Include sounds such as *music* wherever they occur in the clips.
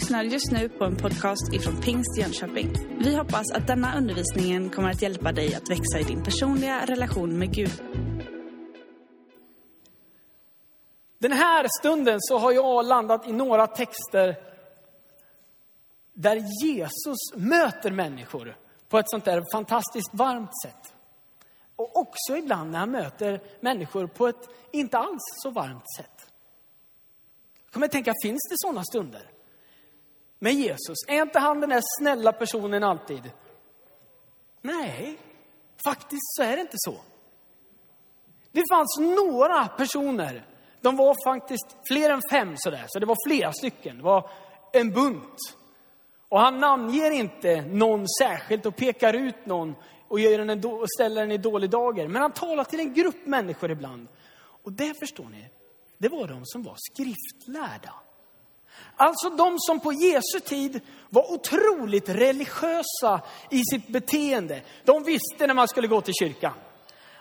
lyssnar just nu på en podcast ifrån Pingst Jönköping. Vi hoppas att denna undervisning kommer att hjälpa dig att växa i din personliga relation med Gud. Den här stunden så har jag landat i några texter där Jesus möter människor på ett sånt där fantastiskt varmt sätt. Och också ibland när han möter människor på ett inte alls så varmt sätt. Jag kommer att tänka, finns det sådana stunder? Med Jesus, är inte han den där snälla personen alltid? Nej, faktiskt så är det inte så. Det fanns några personer, de var faktiskt fler än fem sådär, så det var flera stycken, det var en bunt. Och han namnger inte någon särskilt och pekar ut någon och, gör den och ställer den i dålig dager. Men han talar till en grupp människor ibland. Och det förstår ni, det var de som var skriftlärda. Alltså de som på Jesu tid var otroligt religiösa i sitt beteende. De visste när man skulle gå till kyrkan.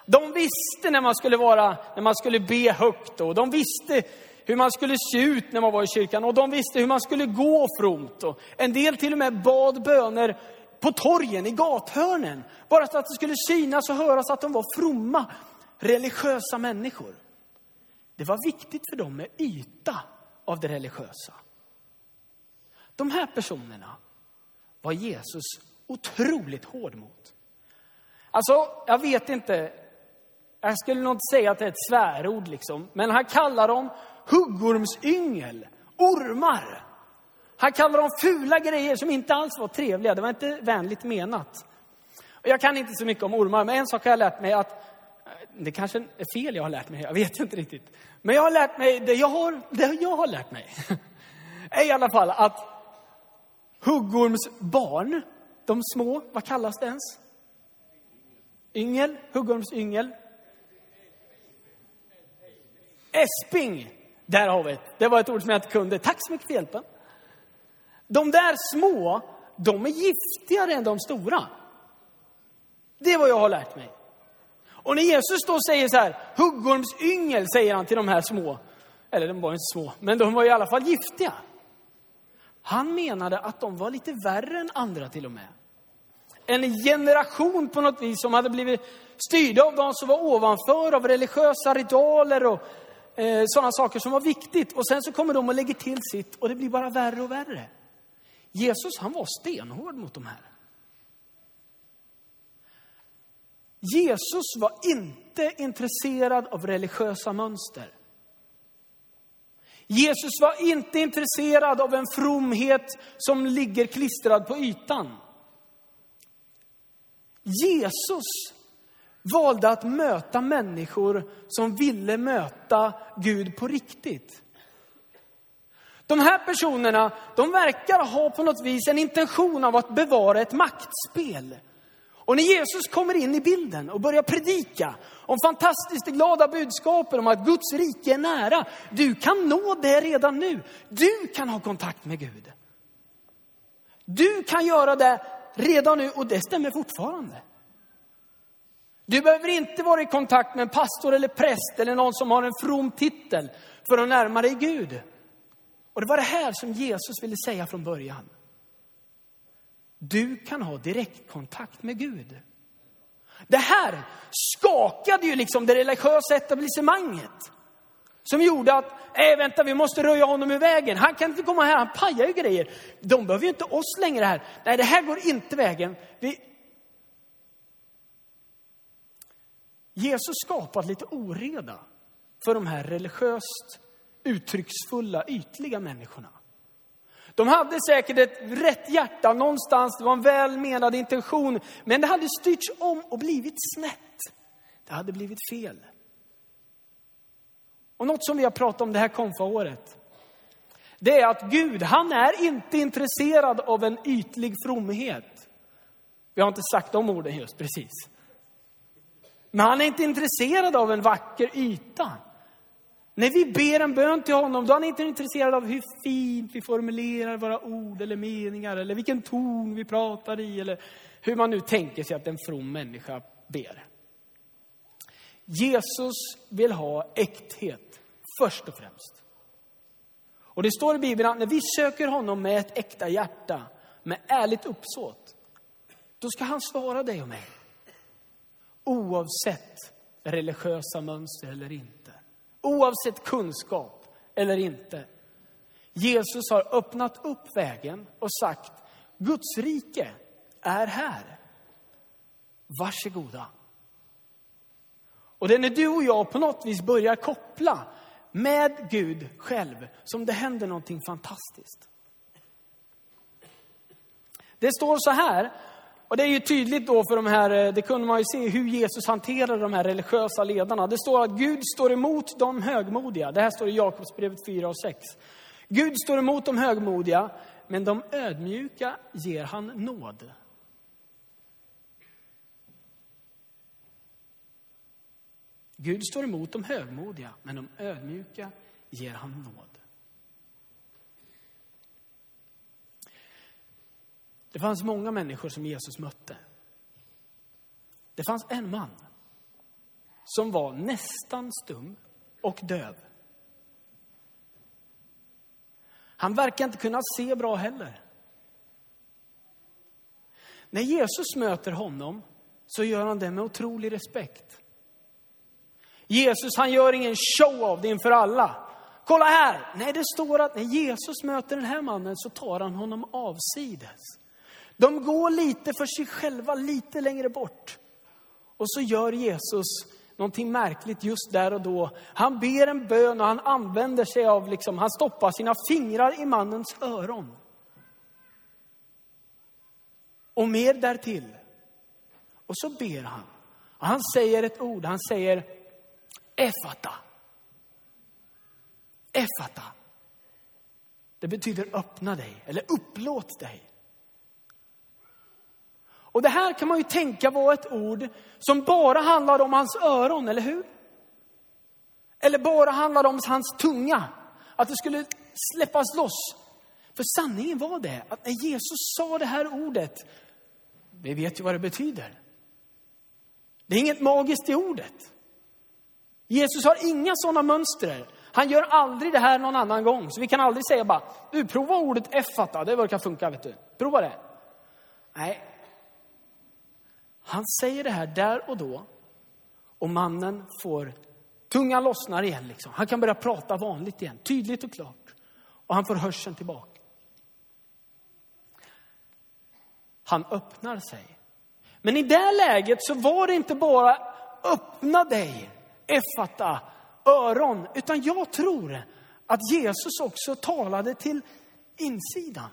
De visste när man skulle, vara, när man skulle be högt och de visste hur man skulle se ut när man var i kyrkan och de visste hur man skulle gå fromt. Och en del till och med bad böner på torgen, i gathörnen. Bara så att det skulle synas och höras att de var fromma, religiösa människor. Det var viktigt för dem med yta av det religiösa. De här personerna var Jesus otroligt hård mot. Alltså, jag vet inte, jag skulle nog inte säga att det är ett svärord liksom, men han kallar dem huggormsyngel, ormar. Han kallar dem fula grejer som inte alls var trevliga, det var inte vänligt menat. Och jag kan inte så mycket om ormar, men en sak har jag lärt mig att det kanske är fel jag har lärt mig, jag vet inte riktigt. Men jag har lärt mig, det jag har, det jag har lärt mig, *laughs* är i alla fall att huggormsbarn, de små, vad kallas det ens? Yngel, huggormsyngel. Esping, där har vi det. Det var ett ord som jag inte kunde. Tack så mycket för hjälpen. De där små, de är giftigare än de stora. Det är vad jag har lärt mig. Och när Jesus då säger så här, huggormsyngel, säger han till de här små. Eller de var inte små, men de var i alla fall giftiga. Han menade att de var lite värre än andra till och med. En generation på något vis som hade blivit styrda av de som var ovanför, av religiösa ritualer och eh, sådana saker som var viktigt. Och sen så kommer de och lägger till sitt och det blir bara värre och värre. Jesus han var stenhård mot de här. Jesus var inte intresserad av religiösa mönster. Jesus var inte intresserad av en fromhet som ligger klistrad på ytan. Jesus valde att möta människor som ville möta Gud på riktigt. De här personerna, de verkar ha på något vis en intention av att bevara ett maktspel. Och när Jesus kommer in i bilden och börjar predika om fantastiskt glada budskapen om att Guds rike är nära. Du kan nå det redan nu. Du kan ha kontakt med Gud. Du kan göra det redan nu och det stämmer fortfarande. Du behöver inte vara i kontakt med en pastor eller präst eller någon som har en from titel för att närma dig Gud. Och det var det här som Jesus ville säga från början. Du kan ha direktkontakt med Gud. Det här skakade ju liksom det religiösa etablissemanget. Som gjorde att, äh, vänta vi måste röja honom ur vägen. Han kan inte komma här, han pajar ju grejer. De behöver ju inte oss längre här. Nej, det här går inte vägen. Vi... Jesus skapat lite oreda för de här religiöst uttrycksfulla, ytliga människorna. De hade säkert ett rätt hjärta någonstans, det var en väl menad intention. Men det hade styrts om och blivit snett. Det hade blivit fel. Och något som vi har pratat om det här konfaåret. Det är att Gud, han är inte intresserad av en ytlig fromhet. Vi har inte sagt de orden just precis. Men han är inte intresserad av en vacker yta. När vi ber en bön till honom, då är han inte intresserad av hur fint vi formulerar våra ord eller meningar, eller vilken ton vi pratar i, eller hur man nu tänker sig att en from människa ber. Jesus vill ha äkthet, först och främst. Och det står i Bibeln att när vi söker honom med ett äkta hjärta, med ärligt uppsåt, då ska han svara dig och mig. Oavsett religiösa mönster eller inte. Oavsett kunskap eller inte. Jesus har öppnat upp vägen och sagt, Guds rike är här. Varsågoda. Och det är när du och jag på något vis börjar koppla med Gud själv som det händer någonting fantastiskt. Det står så här, och det är ju tydligt då för de här, eh, det kunde man ju se hur Jesus hanterade de här religiösa ledarna. Det står att Gud står emot de högmodiga. Det här står i Jakobsbrevet 4 och 6. Gud står emot de högmodiga, men de ödmjuka ger han nåd. Gud står emot de högmodiga, men de ödmjuka ger han nåd. Det fanns många människor som Jesus mötte. Det fanns en man som var nästan stum och döv. Han verkar inte kunna se bra heller. När Jesus möter honom så gör han det med otrolig respekt. Jesus han gör ingen show av det inför alla. Kolla här! Nej, det står att när Jesus möter den här mannen så tar han honom avsides. De går lite för sig själva, lite längre bort. Och så gör Jesus någonting märkligt just där och då. Han ber en bön och han använder sig av, liksom, han stoppar sina fingrar i mannens öron. Och mer därtill. Och så ber han. Och han säger ett ord, han säger Efata. Efata. Det betyder öppna dig, eller upplåt dig. Och det här kan man ju tänka var ett ord som bara handlade om hans öron, eller hur? Eller bara handlade om hans tunga. Att det skulle släppas loss. För sanningen var det att när Jesus sa det här ordet, vi vet ju vad det betyder. Det är inget magiskt i ordet. Jesus har inga sådana mönster. Han gör aldrig det här någon annan gång. Så vi kan aldrig säga bara, du prova ordet effata, det verkar funka vet du. Prova det. Nej. Han säger det här där och då. Och mannen får, tungan lossnar igen liksom. Han kan börja prata vanligt igen, tydligt och klart. Och han får hörseln tillbaka. Han öppnar sig. Men i det läget så var det inte bara öppna dig effata, öron. Utan jag tror att Jesus också talade till insidan.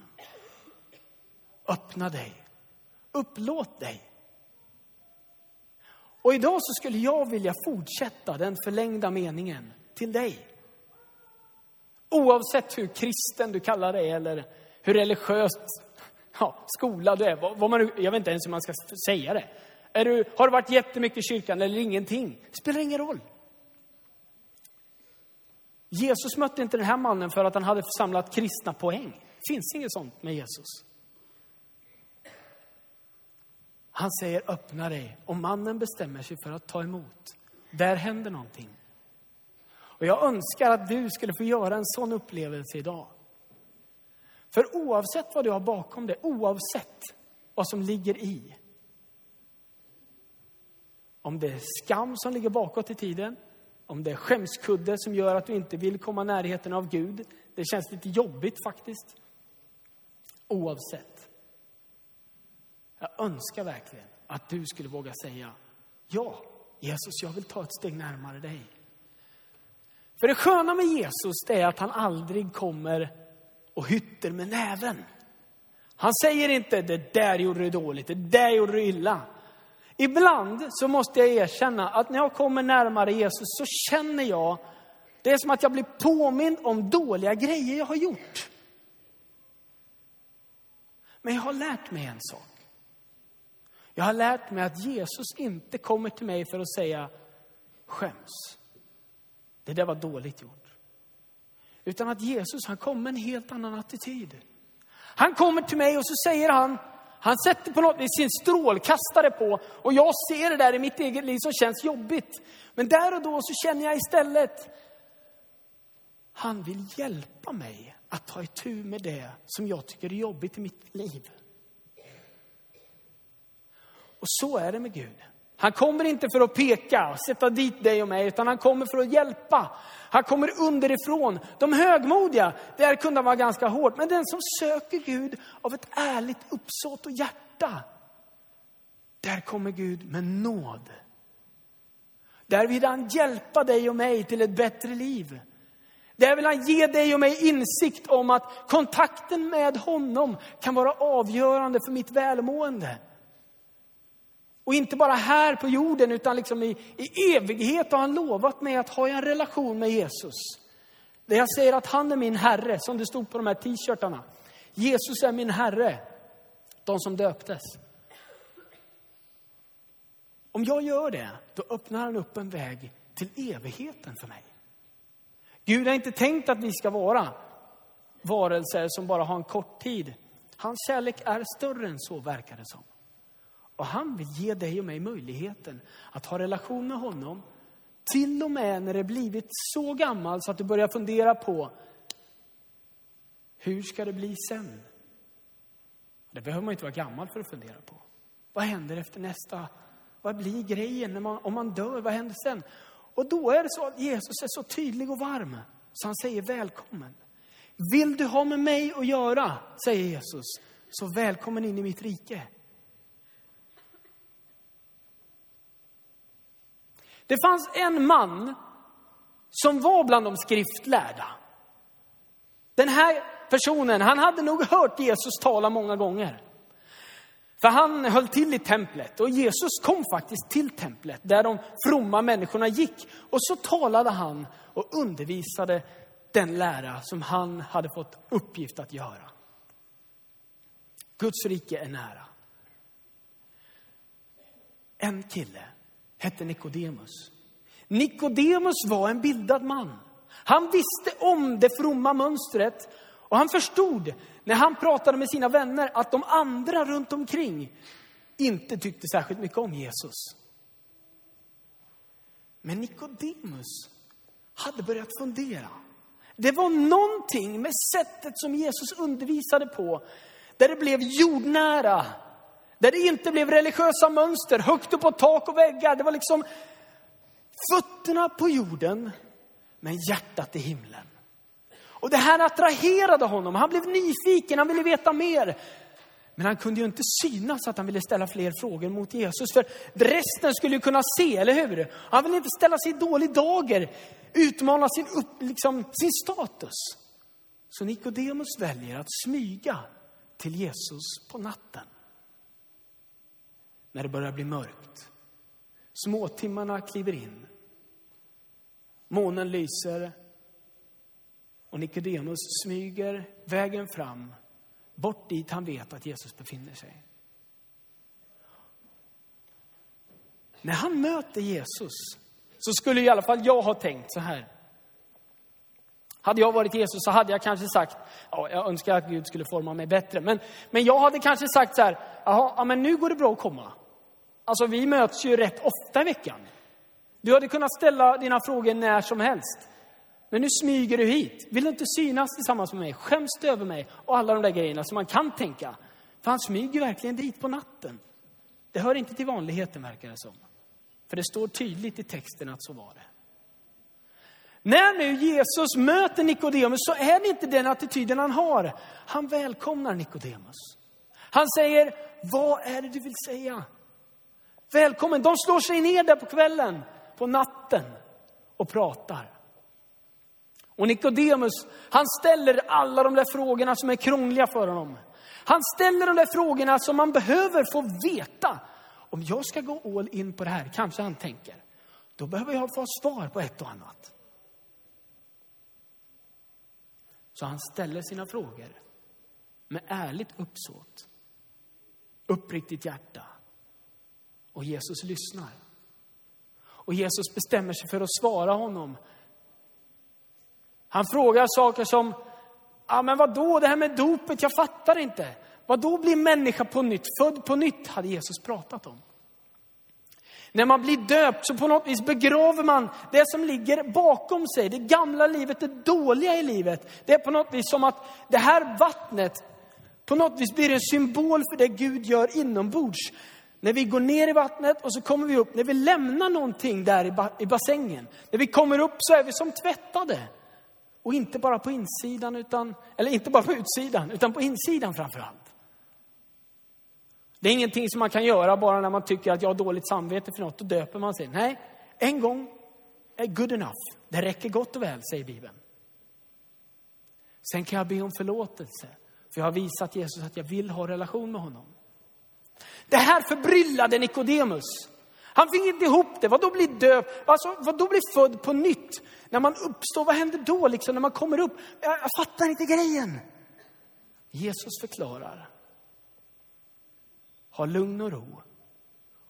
Öppna dig. Upplåt dig. Och idag så skulle jag vilja fortsätta den förlängda meningen till dig. Oavsett hur kristen du kallar dig eller hur religiöst ja, skolad du är. Vad man, jag vet inte ens hur man ska säga det. Är du, har du varit jättemycket i kyrkan eller ingenting? Det spelar ingen roll. Jesus mötte inte den här mannen för att han hade samlat kristna poäng. Det finns inget sånt med Jesus. Han säger öppna dig och mannen bestämmer sig för att ta emot. Där händer någonting. Och jag önskar att du skulle få göra en sån upplevelse idag. För oavsett vad du har bakom dig, oavsett vad som ligger i, om det är skam som ligger bakåt i tiden, om det är skämskudde som gör att du inte vill komma närheten av Gud. Det känns lite jobbigt faktiskt. Oavsett. Jag önskar verkligen att du skulle våga säga ja, Jesus, jag vill ta ett steg närmare dig. För det sköna med Jesus det är att han aldrig kommer och hytter med näven. Han säger inte det där gjorde du dåligt, det där gjorde du illa. Ibland så måste jag erkänna att när jag kommer närmare Jesus så känner jag, det är som att jag blir påmind om dåliga grejer jag har gjort. Men jag har lärt mig en sak. Jag har lärt mig att Jesus inte kommer till mig för att säga skäms. Det där var dåligt gjort. Utan att Jesus, han kommer med en helt annan attityd. Han kommer till mig och så säger han, han sätter på något vis sin strålkastare på och jag ser det där i mitt eget liv som känns jobbigt. Men där och då så känner jag istället Han vill hjälpa mig att ta itu med det som jag tycker är jobbigt i mitt liv. Och så är det med Gud. Han kommer inte för att peka och sätta dit dig och mig, utan han kommer för att hjälpa. Han kommer underifrån. De högmodiga, där kunde vara ganska hårt. Men den som söker Gud av ett ärligt uppsåt och hjärta, där kommer Gud med nåd. Där vill han hjälpa dig och mig till ett bättre liv. Där vill han ge dig och mig insikt om att kontakten med honom kan vara avgörande för mitt välmående. Och inte bara här på jorden, utan liksom i, i evighet har han lovat mig att ha en relation med Jesus. Där jag säger att han är min Herre, som det stod på de här t-shirtarna. Jesus är min Herre, de som döptes. Om jag gör det, då öppnar han upp en väg till evigheten för mig. Gud har inte tänkt att vi ska vara varelser som bara har en kort tid. Hans kärlek är större än så, verkar det som. Och han vill ge dig och mig möjligheten att ha relation med honom. Till och med när det blivit så gammal så att du börjar fundera på hur ska det bli sen? Det behöver man inte vara gammal för att fundera på. Vad händer efter nästa? Vad blir grejen när man, om man dör? Vad händer sen? Och då är det så att Jesus är så tydlig och varm så han säger välkommen. Vill du ha med mig att göra, säger Jesus, så välkommen in i mitt rike. Det fanns en man som var bland de skriftlärda. Den här personen, han hade nog hört Jesus tala många gånger. För han höll till i templet och Jesus kom faktiskt till templet där de fromma människorna gick. Och så talade han och undervisade den lära som han hade fått uppgift att göra. Guds rike är nära. En kille hette Nikodemus. Nikodemus var en bildad man. Han visste om det fromma mönstret och han förstod när han pratade med sina vänner att de andra runt omkring inte tyckte särskilt mycket om Jesus. Men Nikodemus hade börjat fundera. Det var någonting med sättet som Jesus undervisade på, där det blev jordnära, där det inte blev religiösa mönster högt upp på tak och väggar. Det var liksom fötterna på jorden, men hjärtat i himlen. Och det här attraherade honom. Han blev nyfiken, han ville veta mer. Men han kunde ju inte synas att han ville ställa fler frågor mot Jesus. För resten skulle ju kunna se, eller hur? Han ville inte ställa sig i dålig dager, utmana sin, upp, liksom, sin status. Så Nikodemus väljer att smyga till Jesus på natten när det börjar bli mörkt. Småtimmarna kliver in. Månen lyser och Nikodemus smyger vägen fram bort dit han vet att Jesus befinner sig. När han möter Jesus så skulle i alla fall jag ha tänkt så här. Hade jag varit Jesus så hade jag kanske sagt, ja, jag önskar att Gud skulle forma mig bättre. Men, men jag hade kanske sagt så här, jaha, ja, men nu går det bra att komma. Alltså vi möts ju rätt ofta i veckan. Du hade kunnat ställa dina frågor när som helst. Men nu smyger du hit. Vill du inte synas tillsammans med mig? Skäms du över mig? Och alla de där grejerna som man kan tänka. För han smyger verkligen dit på natten. Det hör inte till vanligheten verkar det som. För det står tydligt i texten att så var det. När nu Jesus möter Nikodemus så är det inte den attityden han har. Han välkomnar Nikodemus. Han säger, vad är det du vill säga? Välkommen. De slår sig ner där på kvällen, på natten och pratar. Och Nikodemus, han ställer alla de där frågorna som är krångliga för honom. Han ställer de där frågorna som man behöver få veta. Om jag ska gå all in på det här, kanske han tänker, då behöver jag få svar på ett och annat. Så han ställer sina frågor med ärligt uppsåt, uppriktigt hjärta. Och Jesus lyssnar. Och Jesus bestämmer sig för att svara honom. Han frågar saker som, ja men vadå det här med dopet, jag fattar inte. Vad då blir människa på nytt, född på nytt, hade Jesus pratat om. När man blir döpt så på något vis begraver man det som ligger bakom sig. Det gamla livet, det dåliga i livet. Det är på något vis som att det här vattnet på något vis blir en symbol för det Gud gör inombords. När vi går ner i vattnet och så kommer vi upp, när vi lämnar någonting där i bassängen. När vi kommer upp så är vi som tvättade. Och inte bara på insidan, utan, eller inte bara på utsidan, utan på insidan framför allt. Det är ingenting som man kan göra bara när man tycker att jag har dåligt samvete för något, då döper man sig. Nej, en gång är good enough. Det räcker gott och väl, säger Bibeln. Sen kan jag be om förlåtelse, för jag har visat Jesus att jag vill ha relation med honom. Det här förbryllade Nikodemus. Han fick inte ihop det. Vad då bli döpt? Alltså, vad då blir född på nytt? När man uppstår, vad händer då liksom när man kommer upp? Jag, jag fattar inte grejen. Jesus förklarar. Ha lugn och ro.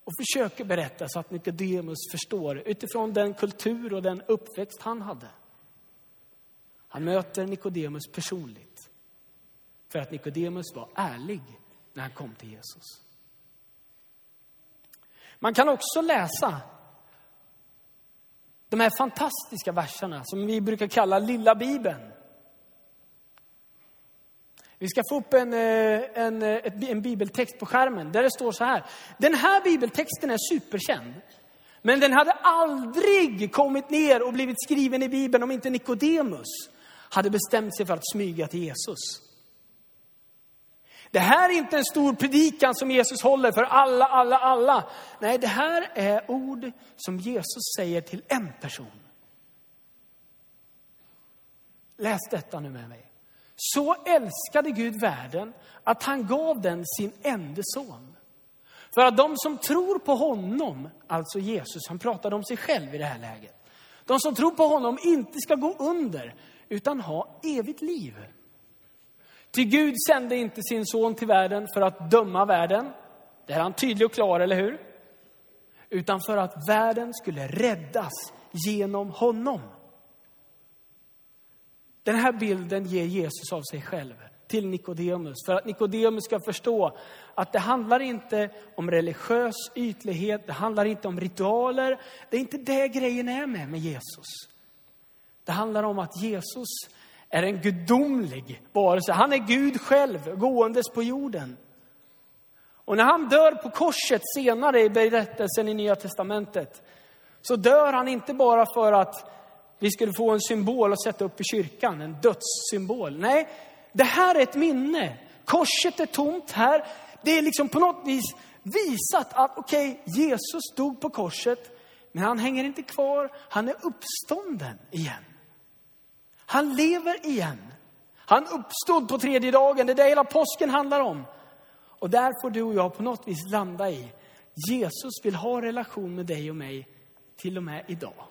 Och försöker berätta så att Nikodemus förstår utifrån den kultur och den uppväxt han hade. Han möter Nikodemus personligt. För att Nikodemus var ärlig när han kom till Jesus. Man kan också läsa de här fantastiska verserna som vi brukar kalla lilla bibeln. Vi ska få upp en, eh, en, eh, en bibeltext på skärmen där det står så här. Den här bibeltexten är superkänd. Men den hade aldrig kommit ner och blivit skriven i Bibeln om inte Nikodemus hade bestämt sig för att smyga till Jesus. Det här är inte en stor predikan som Jesus håller för alla, alla, alla. Nej, det här är ord som Jesus säger till en person. Läs detta nu med mig. Så älskade Gud världen att han gav den sin enda son. För att de som tror på honom, alltså Jesus, han pratade om sig själv i det här läget. De som tror på honom inte ska gå under, utan ha evigt liv. Ty Gud sände inte sin son till världen för att döma världen. Det är han tydlig och klar, eller hur? Utan för att världen skulle räddas genom honom. Den här bilden ger Jesus av sig själv till Nikodemus för att Nikodemus ska förstå att det handlar inte om religiös ytlighet, det handlar inte om ritualer. Det är inte det grejen är med, med Jesus. Det handlar om att Jesus är en gudomlig varelse. Han är Gud själv gåendes på jorden. Och när han dör på korset senare i berättelsen i Nya Testamentet så dör han inte bara för att vi skulle få en symbol att sätta upp i kyrkan, en dödssymbol. Nej, det här är ett minne. Korset är tomt här. Det är liksom på något vis visat att okej, okay, Jesus dog på korset, men han hänger inte kvar. Han är uppstånden igen. Han lever igen. Han uppstod på tredje dagen. Det är det hela påsken handlar om. Och där får du och jag på något vis landa i. Jesus vill ha relation med dig och mig till och med idag.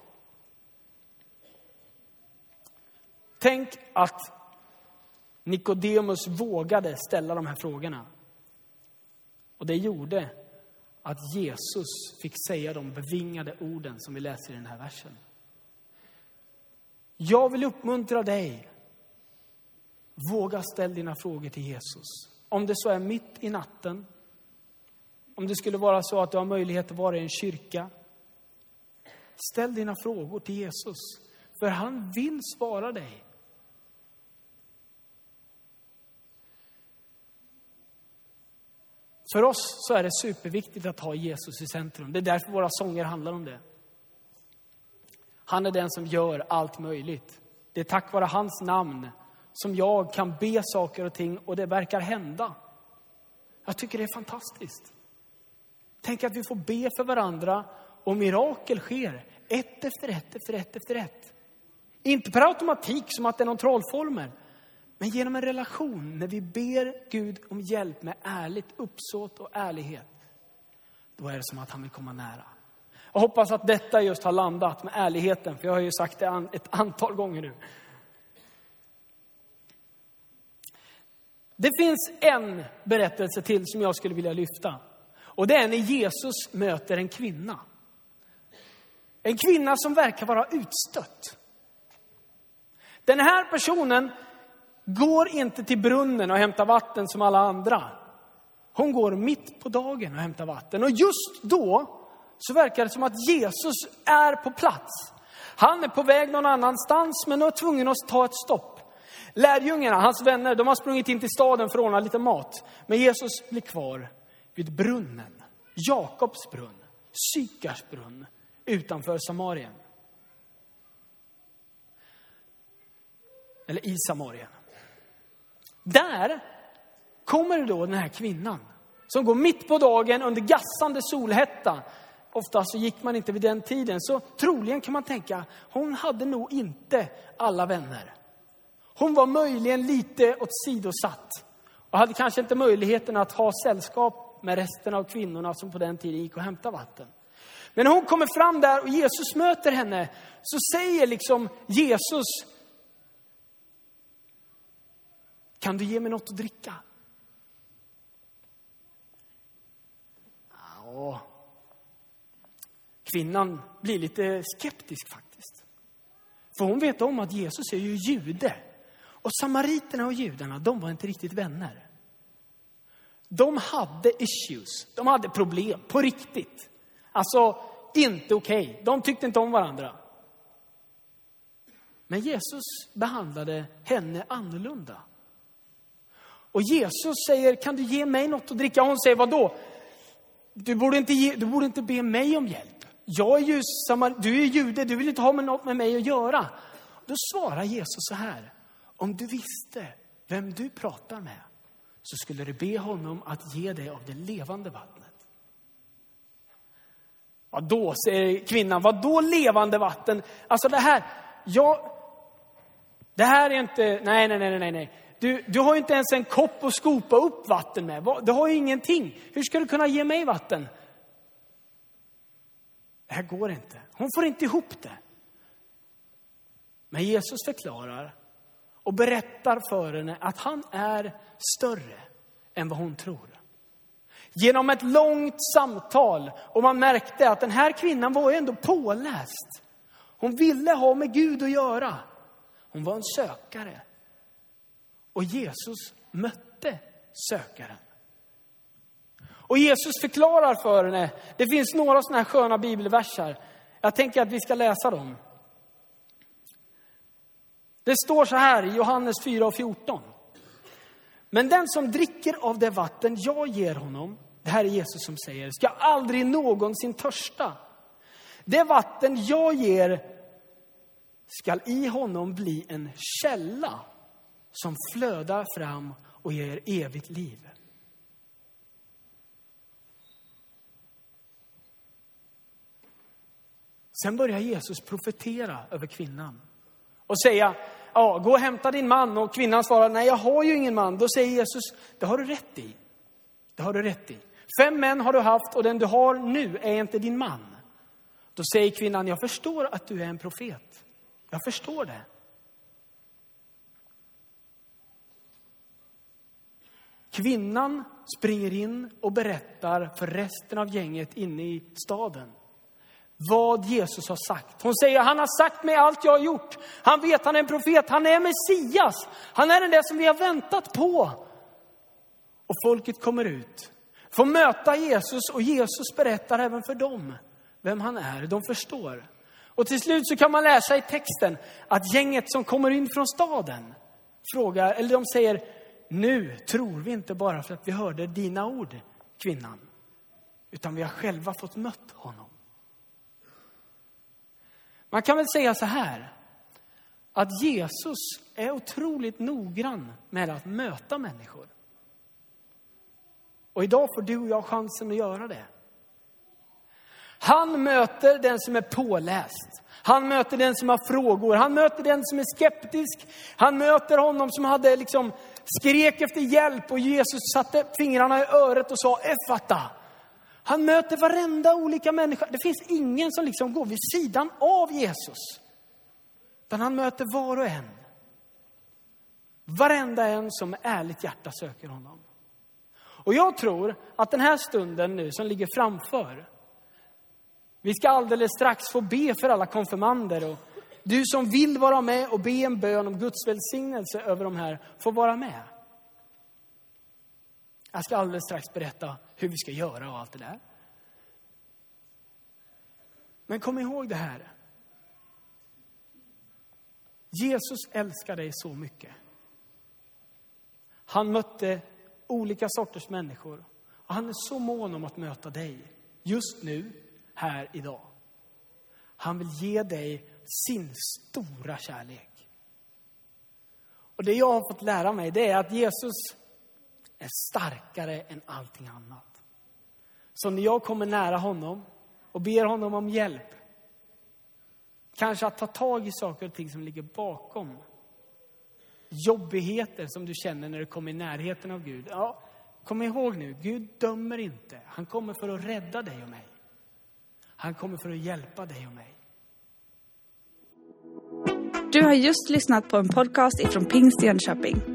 Tänk att Nikodemus vågade ställa de här frågorna. Och det gjorde att Jesus fick säga de bevingade orden som vi läser i den här versen. Jag vill uppmuntra dig. Våga ställa dina frågor till Jesus. Om det så är mitt i natten, om det skulle vara så att du har möjlighet att vara i en kyrka. Ställ dina frågor till Jesus, för han vill svara dig. För oss så är det superviktigt att ha Jesus i centrum. Det är därför våra sånger handlar om det. Han är den som gör allt möjligt. Det är tack vare hans namn som jag kan be saker och ting och det verkar hända. Jag tycker det är fantastiskt. Tänk att vi får be för varandra och mirakel sker. Ett efter ett, efter ett, efter ett. Inte per automatik som att det är någon trollformel. Men genom en relation, när vi ber Gud om hjälp med ärligt uppsåt och ärlighet. Då är det som att han vill komma nära. Jag hoppas att detta just har landat med ärligheten, för jag har ju sagt det ett antal gånger nu. Det finns en berättelse till som jag skulle vilja lyfta. Och det är när Jesus möter en kvinna. En kvinna som verkar vara utstött. Den här personen går inte till brunnen och hämtar vatten som alla andra. Hon går mitt på dagen och hämtar vatten. Och just då så verkar det som att Jesus är på plats. Han är på väg någon annanstans, men nu är tvungen att ta ett stopp. Lärjungarna, hans vänner, de har sprungit in till staden för att ordna lite mat. Men Jesus blir kvar vid brunnen, Jakobs brunn, Sykars brunn, utanför Samarien. Eller i Samarien. Där kommer då den här kvinnan som går mitt på dagen under gassande solhetta. Ofta så gick man inte vid den tiden, så troligen kan man tänka, hon hade nog inte alla vänner. Hon var möjligen lite åsidosatt och hade kanske inte möjligheten att ha sällskap med resten av kvinnorna som på den tiden gick och hämtade vatten. Men när hon kommer fram där och Jesus möter henne så säger liksom Jesus Kan du ge mig något att dricka? Ja. Kvinnan blir lite skeptisk faktiskt. För hon vet om att Jesus är ju jude. Och samariterna och judarna, de var inte riktigt vänner. De hade issues, de hade problem på riktigt. Alltså, inte okej. Okay. De tyckte inte om varandra. Men Jesus behandlade henne annorlunda. Och Jesus säger, kan du ge mig något att dricka? hon säger, vad då? Du borde inte, ge, du borde inte be mig om hjälp. Jag är ju samar, du är jude, du vill inte ha med något med mig att göra. Då svarar Jesus så här, om du visste vem du pratar med så skulle du be honom att ge dig av det levande vattnet. Vadå, säger kvinnan, Vadå levande vatten? Alltså det här, jag, det här är inte, nej, nej, nej, nej, nej. Du, du har ju inte ens en kopp att skopa upp vatten med. Du har ju ingenting. Hur ska du kunna ge mig vatten? Det här går inte. Hon får inte ihop det. Men Jesus förklarar och berättar för henne att han är större än vad hon tror. Genom ett långt samtal och man märkte att den här kvinnan var ju ändå påläst. Hon ville ha med Gud att göra. Hon var en sökare. Och Jesus mötte sökaren. Och Jesus förklarar för henne, det finns några sådana här sköna bibelversar. Jag tänker att vi ska läsa dem. Det står så här i Johannes 4 och 14. Men den som dricker av det vatten jag ger honom, det här är Jesus som säger, ska aldrig någonsin törsta. Det vatten jag ger skall i honom bli en källa som flödar fram och ger evigt liv. Sen börjar Jesus profetera över kvinnan och säga, ja, gå och hämta din man. Och kvinnan svarar, nej, jag har ju ingen man. Då säger Jesus, det har du rätt i. Det har du rätt i. Fem män har du haft och den du har nu är inte din man. Då säger kvinnan, jag förstår att du är en profet. Jag förstår det. Kvinnan springer in och berättar för resten av gänget inne i staden vad Jesus har sagt. Hon säger, han har sagt mig allt jag har gjort. Han vet, han är en profet, han är Messias. Han är den där som vi har väntat på. Och folket kommer ut, får möta Jesus och Jesus berättar även för dem vem han är. De förstår. Och till slut så kan man läsa i texten att gänget som kommer in från staden frågar, eller de säger, nu tror vi inte bara för att vi hörde dina ord, kvinnan, utan vi har själva fått mött honom. Man kan väl säga så här, att Jesus är otroligt noggrann med att möta människor. Och idag får du och jag chansen att göra det. Han möter den som är påläst. Han möter den som har frågor. Han möter den som är skeptisk. Han möter honom som hade liksom skrek efter hjälp och Jesus satte fingrarna i örat och sa Effata. Han möter varenda olika människa. Det finns ingen som liksom går vid sidan av Jesus. Utan han möter var och en. Varenda en som med ärligt hjärta söker honom. Och jag tror att den här stunden nu som ligger framför, vi ska alldeles strax få be för alla konfirmander. Och du som vill vara med och be en bön om Guds välsignelse över de här, får vara med. Jag ska alldeles strax berätta hur vi ska göra och allt det där. Men kom ihåg det här. Jesus älskar dig så mycket. Han mötte olika sorters människor. Och han är så mån om att möta dig just nu, här idag. Han vill ge dig sin stora kärlek. Och det jag har fått lära mig, det är att Jesus är starkare än allting annat. Så när jag kommer nära honom och ber honom om hjälp, kanske att ta tag i saker och ting som ligger bakom, jobbigheter som du känner när du kommer i närheten av Gud. Ja, kom ihåg nu, Gud dömer inte. Han kommer för att rädda dig och mig. Han kommer för att hjälpa dig och mig. Du har just lyssnat på en podcast ifrån Pingst Jönköping.